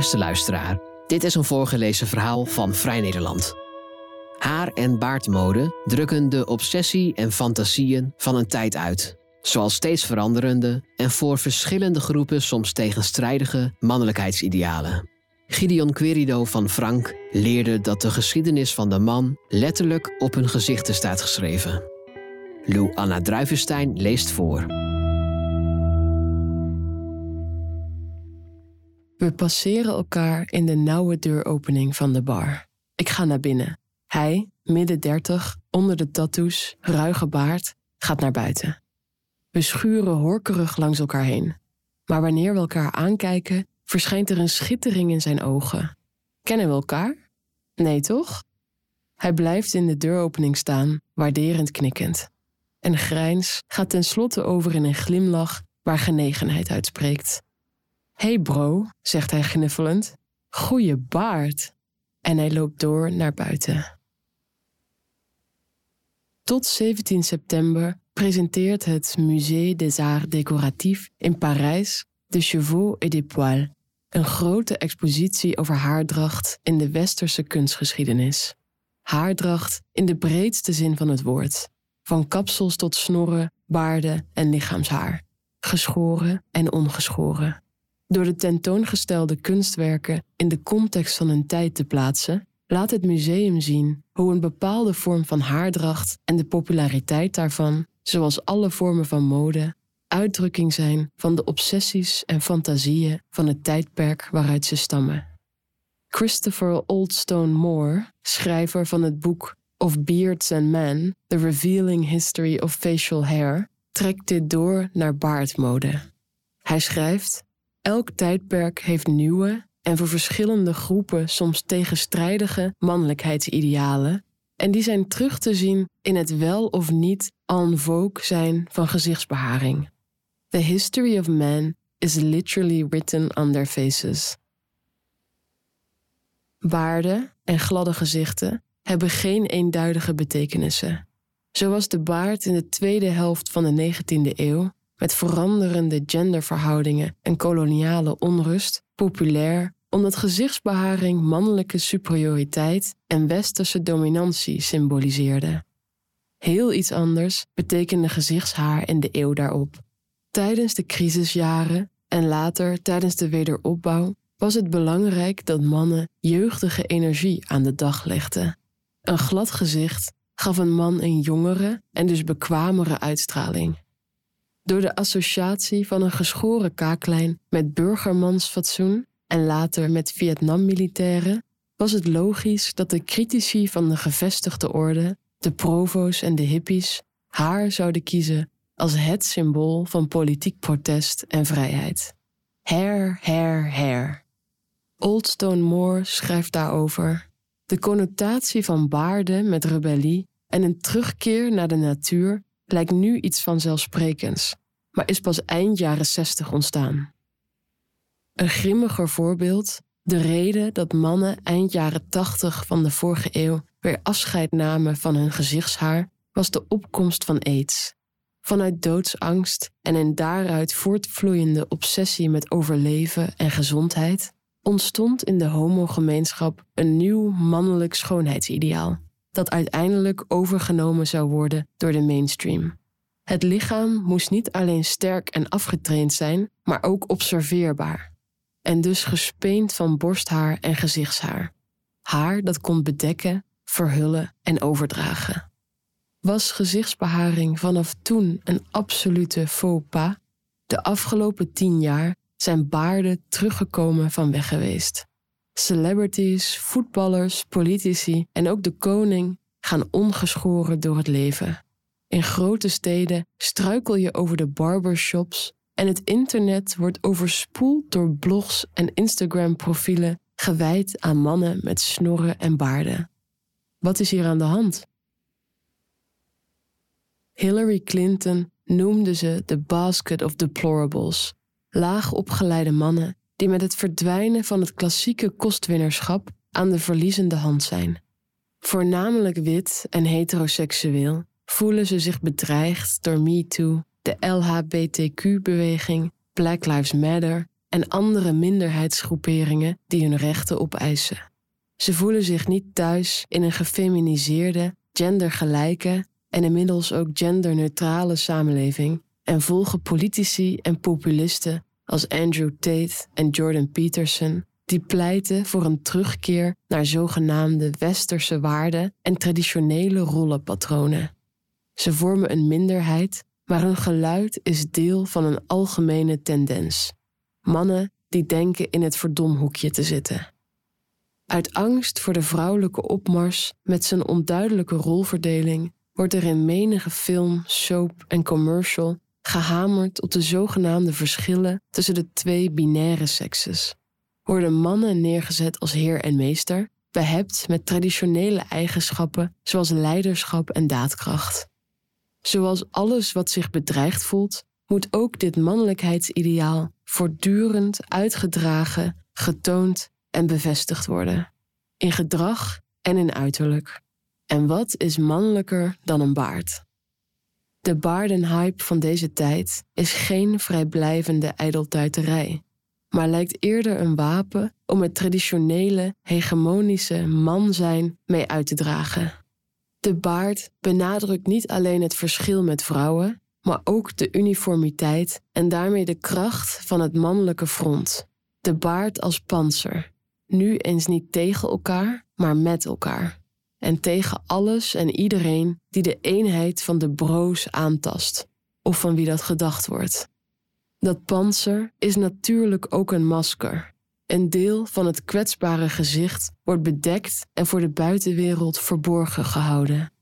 Beste luisteraar, dit is een voorgelezen verhaal van Vrij Nederland. Haar- en baardmode drukken de obsessie en fantasieën van een tijd uit, zoals steeds veranderende en voor verschillende groepen soms tegenstrijdige mannelijkheidsidealen. Gideon Querido van Frank leerde dat de geschiedenis van de man letterlijk op hun gezichten staat geschreven. Lou Anna Druivenstein leest voor. We passeren elkaar in de nauwe deuropening van de bar. Ik ga naar binnen. Hij, midden dertig, onder de tattoos, ruige baard, gaat naar buiten. We schuren horkerig langs elkaar heen. Maar wanneer we elkaar aankijken, verschijnt er een schittering in zijn ogen. Kennen we elkaar? Nee, toch? Hij blijft in de deuropening staan, waarderend knikkend. Een grijns gaat tenslotte over in een glimlach waar genegenheid uitspreekt. Hey bro, zegt hij gnuffelend. Goeie baard. En hij loopt door naar buiten. Tot 17 september presenteert het Musée des Arts Décoratifs in Parijs de Chevaux et des Poils, een grote expositie over haardracht in de westerse kunstgeschiedenis. Haardracht in de breedste zin van het woord, van kapsels tot snorren, baarden en lichaamshaar, geschoren en ongeschoren. Door de tentoongestelde kunstwerken in de context van een tijd te plaatsen, laat het museum zien hoe een bepaalde vorm van haardracht en de populariteit daarvan, zoals alle vormen van mode, uitdrukking zijn van de obsessies en fantasieën van het tijdperk waaruit ze stammen. Christopher Oldstone Moore, schrijver van het boek Of Beards and Men: The Revealing History of Facial Hair, trekt dit door naar baardmode. Hij schrijft: Elk tijdperk heeft nieuwe en voor verschillende groepen soms tegenstrijdige mannelijkheidsidealen, en die zijn terug te zien in het wel of niet en vogue zijn van gezichtsbeharing. The history of man is literally written on their faces. Baarden en gladde gezichten hebben geen eenduidige betekenissen. Zo was de baard in de tweede helft van de 19e eeuw met veranderende genderverhoudingen en koloniale onrust populair omdat gezichtsbeharing mannelijke superioriteit en westerse dominantie symboliseerde. Heel iets anders betekende gezichtshaar in de eeuw daarop. Tijdens de crisisjaren en later tijdens de wederopbouw was het belangrijk dat mannen jeugdige energie aan de dag legden. Een glad gezicht gaf een man een jongere en dus bekwamere uitstraling. Door de associatie van een geschoren kaaklijn met burgermansfatsoen en later met Vietnam-militairen was het logisch dat de critici van de gevestigde orde, de provo's en de hippies, haar zouden kiezen als het symbool van politiek protest en vrijheid. Hair, hair, hair. Oldstone Moore schrijft daarover: De connotatie van baarden met rebellie en een terugkeer naar de natuur lijkt nu iets vanzelfsprekends, maar is pas eind jaren 60 ontstaan. Een grimmiger voorbeeld, de reden dat mannen eind jaren 80 van de vorige eeuw weer afscheid namen van hun gezichtshaar, was de opkomst van aids. Vanuit doodsangst en een daaruit voortvloeiende obsessie met overleven en gezondheid ontstond in de homogemeenschap een nieuw mannelijk schoonheidsideaal, dat uiteindelijk overgenomen zou worden door de mainstream. Het lichaam moest niet alleen sterk en afgetraind zijn, maar ook observeerbaar. En dus gespeend van borsthaar en gezichtshaar. Haar dat kon bedekken, verhullen en overdragen. Was gezichtsbeharing vanaf toen een absolute faux pas? De afgelopen tien jaar zijn baarden teruggekomen van weg geweest. Celebrities, voetballers, politici en ook de koning gaan ongeschoren door het leven. In grote steden struikel je over de barbershops en het internet wordt overspoeld door blogs en Instagram-profielen gewijd aan mannen met snorren en baarden. Wat is hier aan de hand? Hillary Clinton noemde ze de basket of deplorables, laag opgeleide mannen die met het verdwijnen van het klassieke kostwinnerschap aan de verliezende hand zijn. Voornamelijk wit en heteroseksueel voelen ze zich bedreigd door MeToo, de LHBTQ-beweging, Black Lives Matter en andere minderheidsgroeperingen die hun rechten opeisen. Ze voelen zich niet thuis in een gefeminiseerde, gendergelijke en inmiddels ook genderneutrale samenleving en volgen politici en populisten als Andrew Tate en Jordan Peterson die pleiten voor een terugkeer naar zogenaamde westerse waarden en traditionele rollenpatronen. Ze vormen een minderheid, maar hun geluid is deel van een algemene tendens. Mannen die denken in het verdomhoekje te zitten. Uit angst voor de vrouwelijke opmars met zijn onduidelijke rolverdeling wordt er in menige film, soap en commercial gehamerd op de zogenaamde verschillen tussen de twee binaire sekses. Worden mannen neergezet als heer en meester, behept met traditionele eigenschappen zoals leiderschap en daadkracht. Zoals alles wat zich bedreigd voelt, moet ook dit mannelijkheidsideaal voortdurend uitgedragen, getoond en bevestigd worden. In gedrag en in uiterlijk. En wat is mannelijker dan een baard? De baardenhype van deze tijd is geen vrijblijvende ijdeltuiterij, maar lijkt eerder een wapen om het traditionele, hegemonische man zijn mee uit te dragen. De baard benadrukt niet alleen het verschil met vrouwen, maar ook de uniformiteit en daarmee de kracht van het mannelijke front. De baard als panzer, nu eens niet tegen elkaar, maar met elkaar. En tegen alles en iedereen die de eenheid van de broos aantast, of van wie dat gedacht wordt. Dat panzer is natuurlijk ook een masker. Een deel van het kwetsbare gezicht wordt bedekt en voor de buitenwereld verborgen gehouden.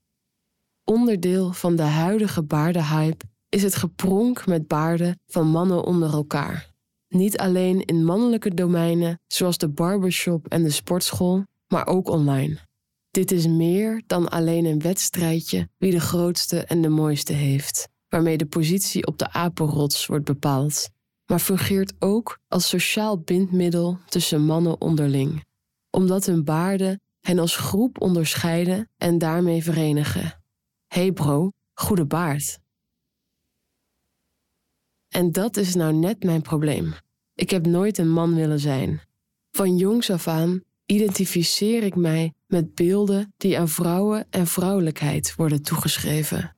Onderdeel van de huidige baardenhype is het gepronk met baarden van mannen onder elkaar. Niet alleen in mannelijke domeinen zoals de barbershop en de sportschool, maar ook online. Dit is meer dan alleen een wedstrijdje wie de grootste en de mooiste heeft, waarmee de positie op de apenrots wordt bepaald, maar fungeert ook als sociaal bindmiddel tussen mannen onderling, omdat hun baarden hen als groep onderscheiden en daarmee verenigen. hey bro, goede baard. En dat is nou net mijn probleem. Ik heb nooit een man willen zijn. Van jongs af aan identificeer ik mij met beelden die aan vrouwen en vrouwelijkheid worden toegeschreven.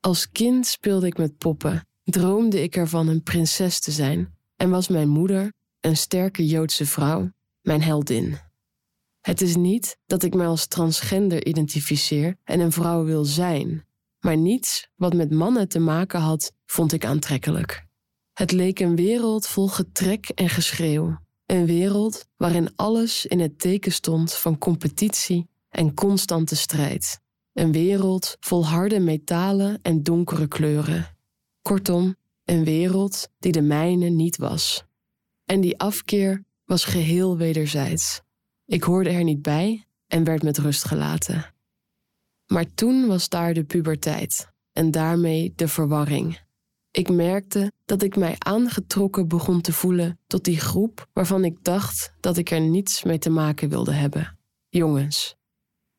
Als kind speelde ik met poppen, droomde ik ervan een prinses te zijn en was mijn moeder, een sterke Joodse vrouw, mijn heldin. Het is niet dat ik mij als transgender identificeer en een vrouw wil zijn, maar niets wat met mannen te maken had, vond ik aantrekkelijk. Het leek een wereld vol getrek en geschreeuw. Een wereld waarin alles in het teken stond van competitie en constante strijd. Een wereld vol harde metalen en donkere kleuren. Kortom, een wereld die de mijne niet was. En die afkeer was geheel wederzijds. Ik hoorde er niet bij en werd met rust gelaten. Maar toen was daar de puberteit en daarmee de verwarring. Ik merkte dat ik mij aangetrokken begon te voelen tot die groep waarvan ik dacht dat ik er niets mee te maken wilde hebben. Jongens.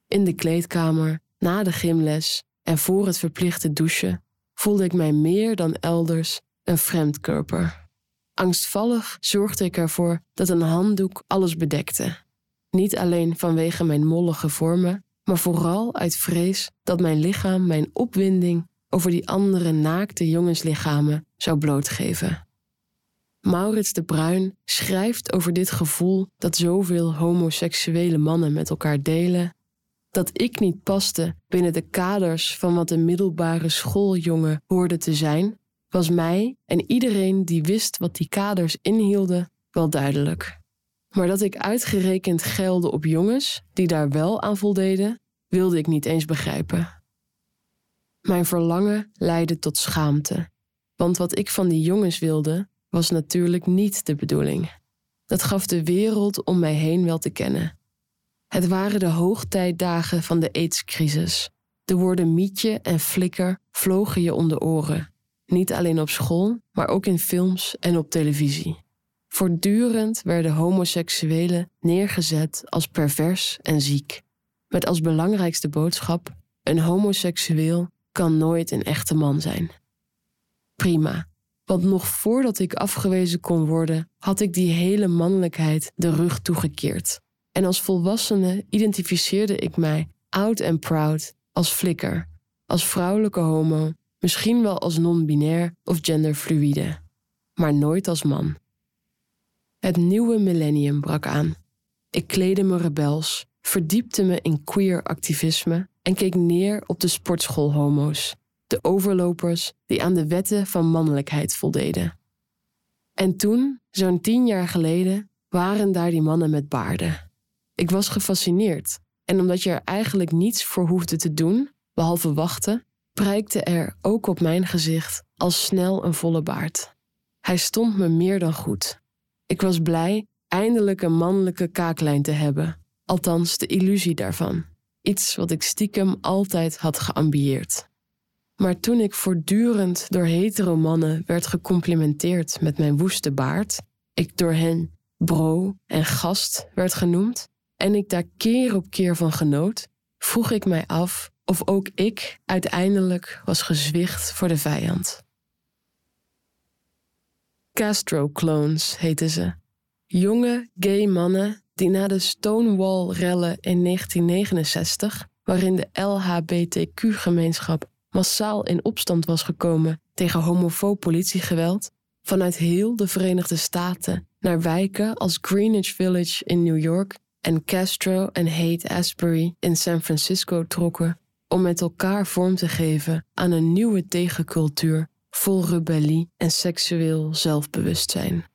In de kleedkamer, na de gymles en voor het verplichte douchen voelde ik mij meer dan elders een vreemdkörper. Angstvallig zorgde ik ervoor dat een handdoek alles bedekte. Niet alleen vanwege mijn mollige vormen, maar vooral uit vrees dat mijn lichaam mijn opwinding over die andere naakte jongenslichamen zou blootgeven. Maurits de Bruin schrijft over dit gevoel dat zoveel homoseksuele mannen met elkaar delen, dat ik niet paste binnen de kaders van wat een middelbare schooljongen hoorde te zijn, was mij en iedereen die wist wat die kaders inhielden wel duidelijk. Maar dat ik uitgerekend gelde op jongens die daar wel aan voldeden, wilde ik niet eens begrijpen. Mijn verlangen leidde tot schaamte, want wat ik van die jongens wilde, was natuurlijk niet de bedoeling. Dat gaf de wereld om mij heen wel te kennen. Het waren de hoogtijdagen van de aidscrisis. De woorden mietje en flikker vlogen je om de oren. Niet alleen op school, maar ook in films en op televisie. Voortdurend werden homoseksuelen neergezet als pervers en ziek. Met als belangrijkste boodschap: een homoseksueel kan nooit een echte man zijn. Prima. Want nog voordat ik afgewezen kon worden, had ik die hele mannelijkheid de rug toegekeerd. En als volwassene identificeerde ik mij, oud en proud, als flikker, als vrouwelijke homo, misschien wel als non-binair of genderfluïde, maar nooit als man. Het nieuwe millennium brak aan. Ik kleedde me rebels, verdiepte me in queer activisme en keek neer op de sportschoolhomo's, de overlopers die aan de wetten van mannelijkheid voldeden. En toen, zo'n tien jaar geleden, waren daar die mannen met baarden. Ik was gefascineerd en omdat je er eigenlijk niets voor hoefde te doen, behalve wachten, prijkte er ook op mijn gezicht al snel een volle baard. Hij stond me meer dan goed. Ik was blij eindelijk een mannelijke kaaklijn te hebben, althans de illusie daarvan. Iets wat ik stiekem altijd had geambieerd. Maar toen ik voortdurend door hetero mannen werd gecomplimenteerd met mijn woeste baard, ik door hen bro en gast werd genoemd, en ik daar keer op keer van genoot, vroeg ik mij af of ook ik uiteindelijk was gezwicht voor de vijand. Castro-clones heten ze. Jonge, gay mannen die na de Stonewall-rellen in 1969, waarin de LHBTQ-gemeenschap massaal in opstand was gekomen tegen homofoob politiegeweld, vanuit heel de Verenigde Staten naar wijken als Greenwich Village in New York en Castro en Haight Asbury in San Francisco trokken om met elkaar vorm te geven aan een nieuwe tegencultuur vol rebellie en seksueel zelfbewustzijn.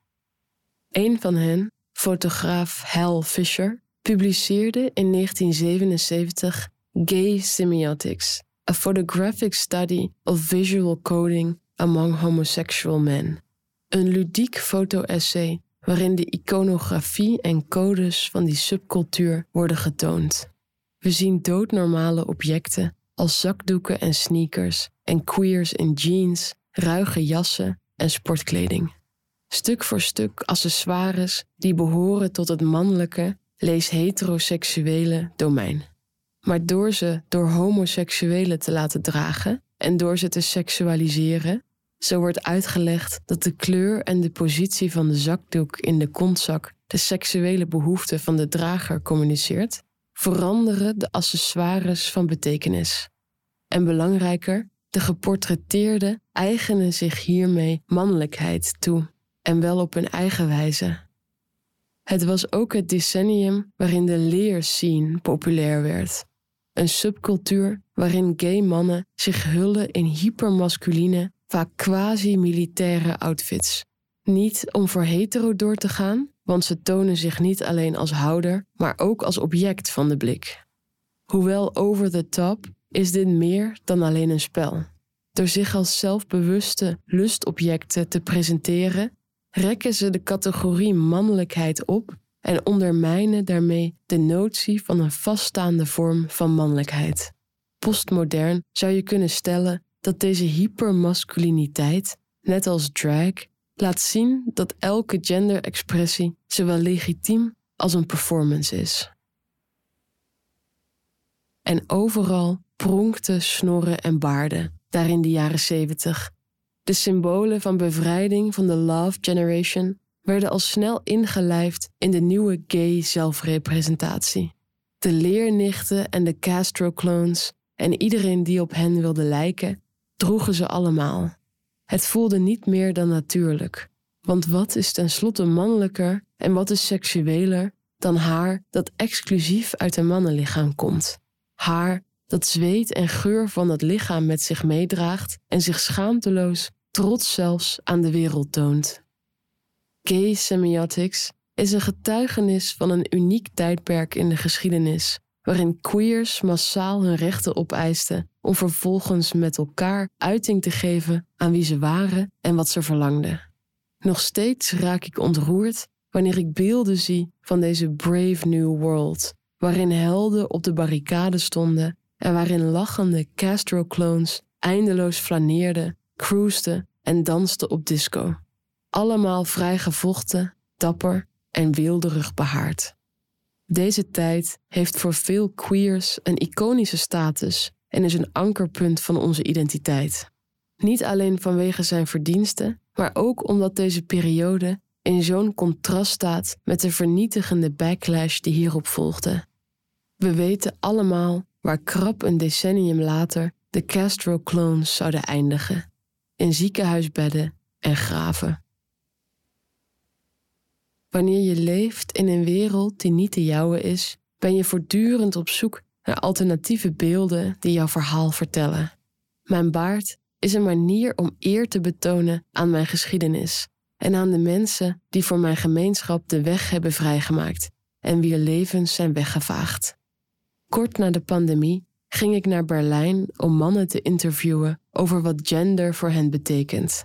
Een van hen, fotograaf Hal Fisher, publiceerde in 1977 Gay Semiotics, a photographic study of visual coding among homosexual men. Een ludiek foto-essay waarin de iconografie en codes van die subcultuur worden getoond. We zien doodnormale objecten als zakdoeken en sneakers en queers in jeans, ruige jassen en sportkleding. Stuk voor stuk accessoires die behoren tot het mannelijke, lees heteroseksuele domein. Maar door ze door homoseksuelen te laten dragen en door ze te seksualiseren, zo wordt uitgelegd dat de kleur en de positie van de zakdoek in de kontzak de seksuele behoeften van de drager communiceert, veranderen de accessoires van betekenis. En belangrijker, de geportretteerden eigenen zich hiermee mannelijkheid toe, en wel op hun eigen wijze. Het was ook het decennium waarin de leerscene populair werd. Een subcultuur waarin gay mannen zich hullen in hypermasculine, vaak quasi-militaire outfits. Niet om voor hetero door te gaan, want ze tonen zich niet alleen als houder, maar ook als object van de blik. Hoewel over the top is dit meer dan alleen een spel. Door zich als zelfbewuste lustobjecten te presenteren, rekken ze de categorie mannelijkheid op en ondermijnen daarmee de notie van een vaststaande vorm van mannelijkheid. Postmodern zou je kunnen stellen dat deze hypermasculiniteit, net als drag, laat zien dat elke genderexpressie zowel legitiem als een performance is. En overal pronkten snorren en baarden, daar in de jaren zeventig. De symbolen van bevrijding van de Love Generation werden al snel ingelijfd in de nieuwe gay zelfrepresentatie. De leernichten en de Castro-clones en iedereen die op hen wilde lijken, droegen ze allemaal. Het voelde niet meer dan natuurlijk. Want wat is tenslotte mannelijker en wat is seksueler dan haar dat exclusief uit een mannenlichaam komt? Haar dat zweet en geur van het lichaam met zich meedraagt en zich schaamteloos, trots zelfs aan de wereld toont. Gay semiotics is een getuigenis van een uniek tijdperk in de geschiedenis, waarin queers massaal hun rechten opeisten om vervolgens met elkaar uiting te geven aan wie ze waren en wat ze verlangden. Nog steeds raak ik ontroerd wanneer ik beelden zie van deze brave new world, waarin helden op de barricade stonden en waarin lachende Castro-clones eindeloos flaneerden, cruisten en dansten op disco. Allemaal vrijgevochten, dapper en weelderig behaard. Deze tijd heeft voor veel queers een iconische status en is een ankerpunt van onze identiteit. Niet alleen vanwege zijn verdiensten, maar ook omdat deze periode in zo'n contrast staat met de vernietigende backlash die hierop volgde. We weten allemaal waar krap een decennium later de Castro-clones zouden eindigen: in ziekenhuisbedden en graven. Wanneer je leeft in een wereld die niet de jouwe is, ben je voortdurend op zoek naar alternatieve beelden die jouw verhaal vertellen. Mijn baard is een manier om eer te betonen aan mijn geschiedenis en aan de mensen die voor mijn gemeenschap de weg hebben vrijgemaakt en wier levens zijn weggevaagd. Kort na de pandemie ging ik naar Berlijn om mannen te interviewen over wat gender voor hen betekent.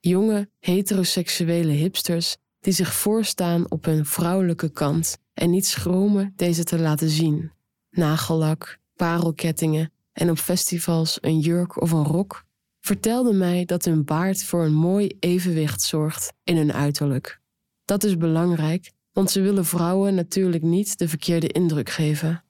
Jonge, heteroseksuele hipsters die zich voorstaan op hun vrouwelijke kant en niet schromen deze te laten zien. Nagellak, parelkettingen en op festivals een jurk of een rok vertelden mij dat hun baard voor een mooi evenwicht zorgt in hun uiterlijk. Dat is belangrijk, want ze willen vrouwen natuurlijk niet de verkeerde indruk geven.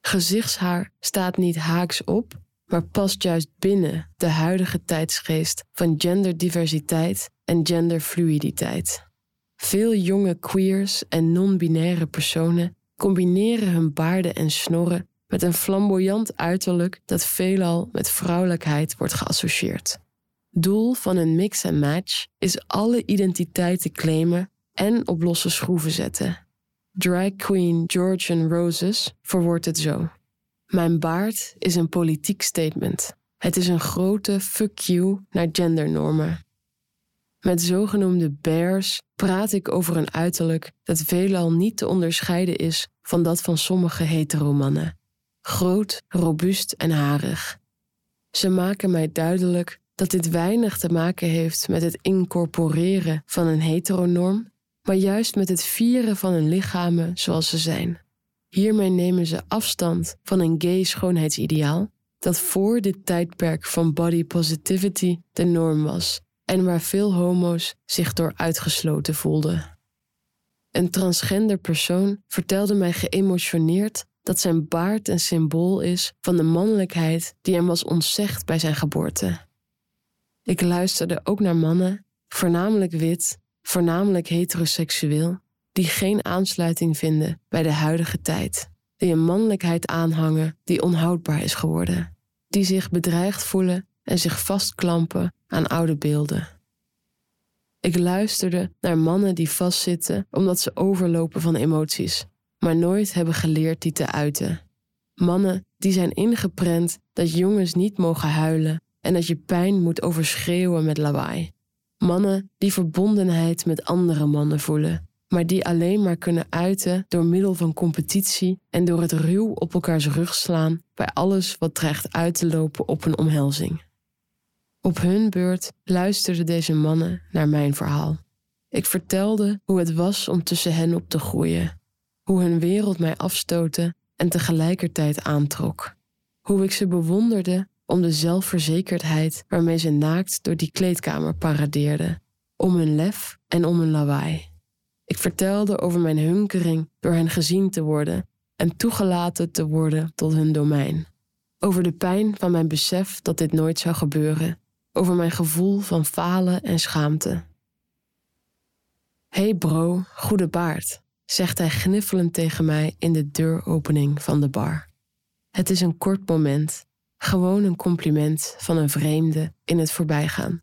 Gezichtshaar staat niet haaks op, maar past juist binnen de huidige tijdsgeest van genderdiversiteit en genderfluiditeit. Veel jonge queers en non-binaire personen combineren hun baarden en snorren met een flamboyant uiterlijk dat veelal met vrouwelijkheid wordt geassocieerd. Doel van een mix en match is alle identiteiten claimen en op losse schroeven zetten. Drag queen Georgian Roses verwoordt het zo. Mijn baard is een politiek statement. Het is een grote fuck you naar gendernormen. Met zogenoemde bears praat ik over een uiterlijk dat veelal niet te onderscheiden is van dat van sommige heteromannen. Groot, robuust en harig. Ze maken mij duidelijk dat dit weinig te maken heeft met het incorporeren van een heteronorm, maar juist met het vieren van hun lichamen zoals ze zijn. Hiermee nemen ze afstand van een gay schoonheidsideaal dat voor dit tijdperk van body positivity de norm was en waar veel homo's zich door uitgesloten voelden. Een transgender persoon vertelde mij geëmotioneerd dat zijn baard een symbool is van de mannelijkheid die hem was ontzegd bij zijn geboorte. Ik luisterde ook naar mannen, voornamelijk wit, voornamelijk heteroseksueel, die geen aansluiting vinden bij de huidige tijd, die een mannelijkheid aanhangen die onhoudbaar is geworden, die zich bedreigd voelen en zich vastklampen aan oude beelden. Ik luisterde naar mannen die vastzitten omdat ze overlopen van emoties, maar nooit hebben geleerd die te uiten. Mannen die zijn ingeprent dat jongens niet mogen huilen en dat je pijn moet overschreeuwen met lawaai. Mannen die verbondenheid met andere mannen voelen, maar die alleen maar kunnen uiten door middel van competitie en door het ruw op elkaars rug slaan bij alles wat dreigt uit te lopen op een omhelzing. Op hun beurt luisterden deze mannen naar mijn verhaal. Ik vertelde hoe het was om tussen hen op te groeien, hoe hun wereld mij afstootte en tegelijkertijd aantrok, hoe ik ze bewonderde om de zelfverzekerdheid waarmee ze naakt door die kleedkamer paradeerden, om hun lef en om hun lawaai. Ik vertelde over mijn hunkering door hen gezien te worden en toegelaten te worden tot hun domein. Over de pijn van mijn besef dat dit nooit zou gebeuren over mijn gevoel van falen en schaamte. Hey bro, goede baard, zegt hij gniffelend tegen mij in de deuropening van de bar. Het is een kort moment, gewoon een compliment van een vreemde in het voorbijgaan.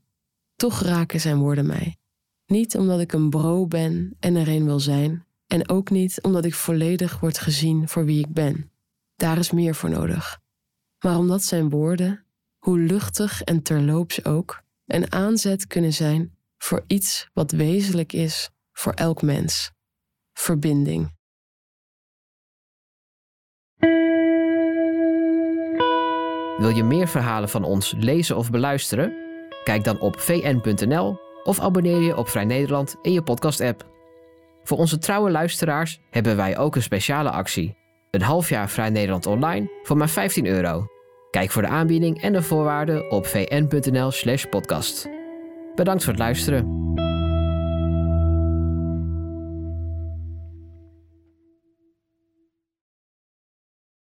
Toch raken zijn woorden mij. Niet omdat ik een bro ben en er een wil zijn, en ook niet omdat ik volledig word gezien voor wie ik ben. Daar is meer voor nodig. Maar omdat zijn woorden hoe luchtig en terloops ook, een aanzet kunnen zijn voor iets wat wezenlijk is voor elk mens: verbinding. Wil je meer verhalen van ons lezen of beluisteren? Kijk dan op vn.nl of abonneer je op Vrij Nederland in je podcast-app. Voor onze trouwe luisteraars hebben wij ook een speciale actie. Een half jaar Vrij Nederland online voor maar 15 euro. Kijk voor de aanbieding en de voorwaarden op vn.nl/podcast. Bedankt voor het luisteren.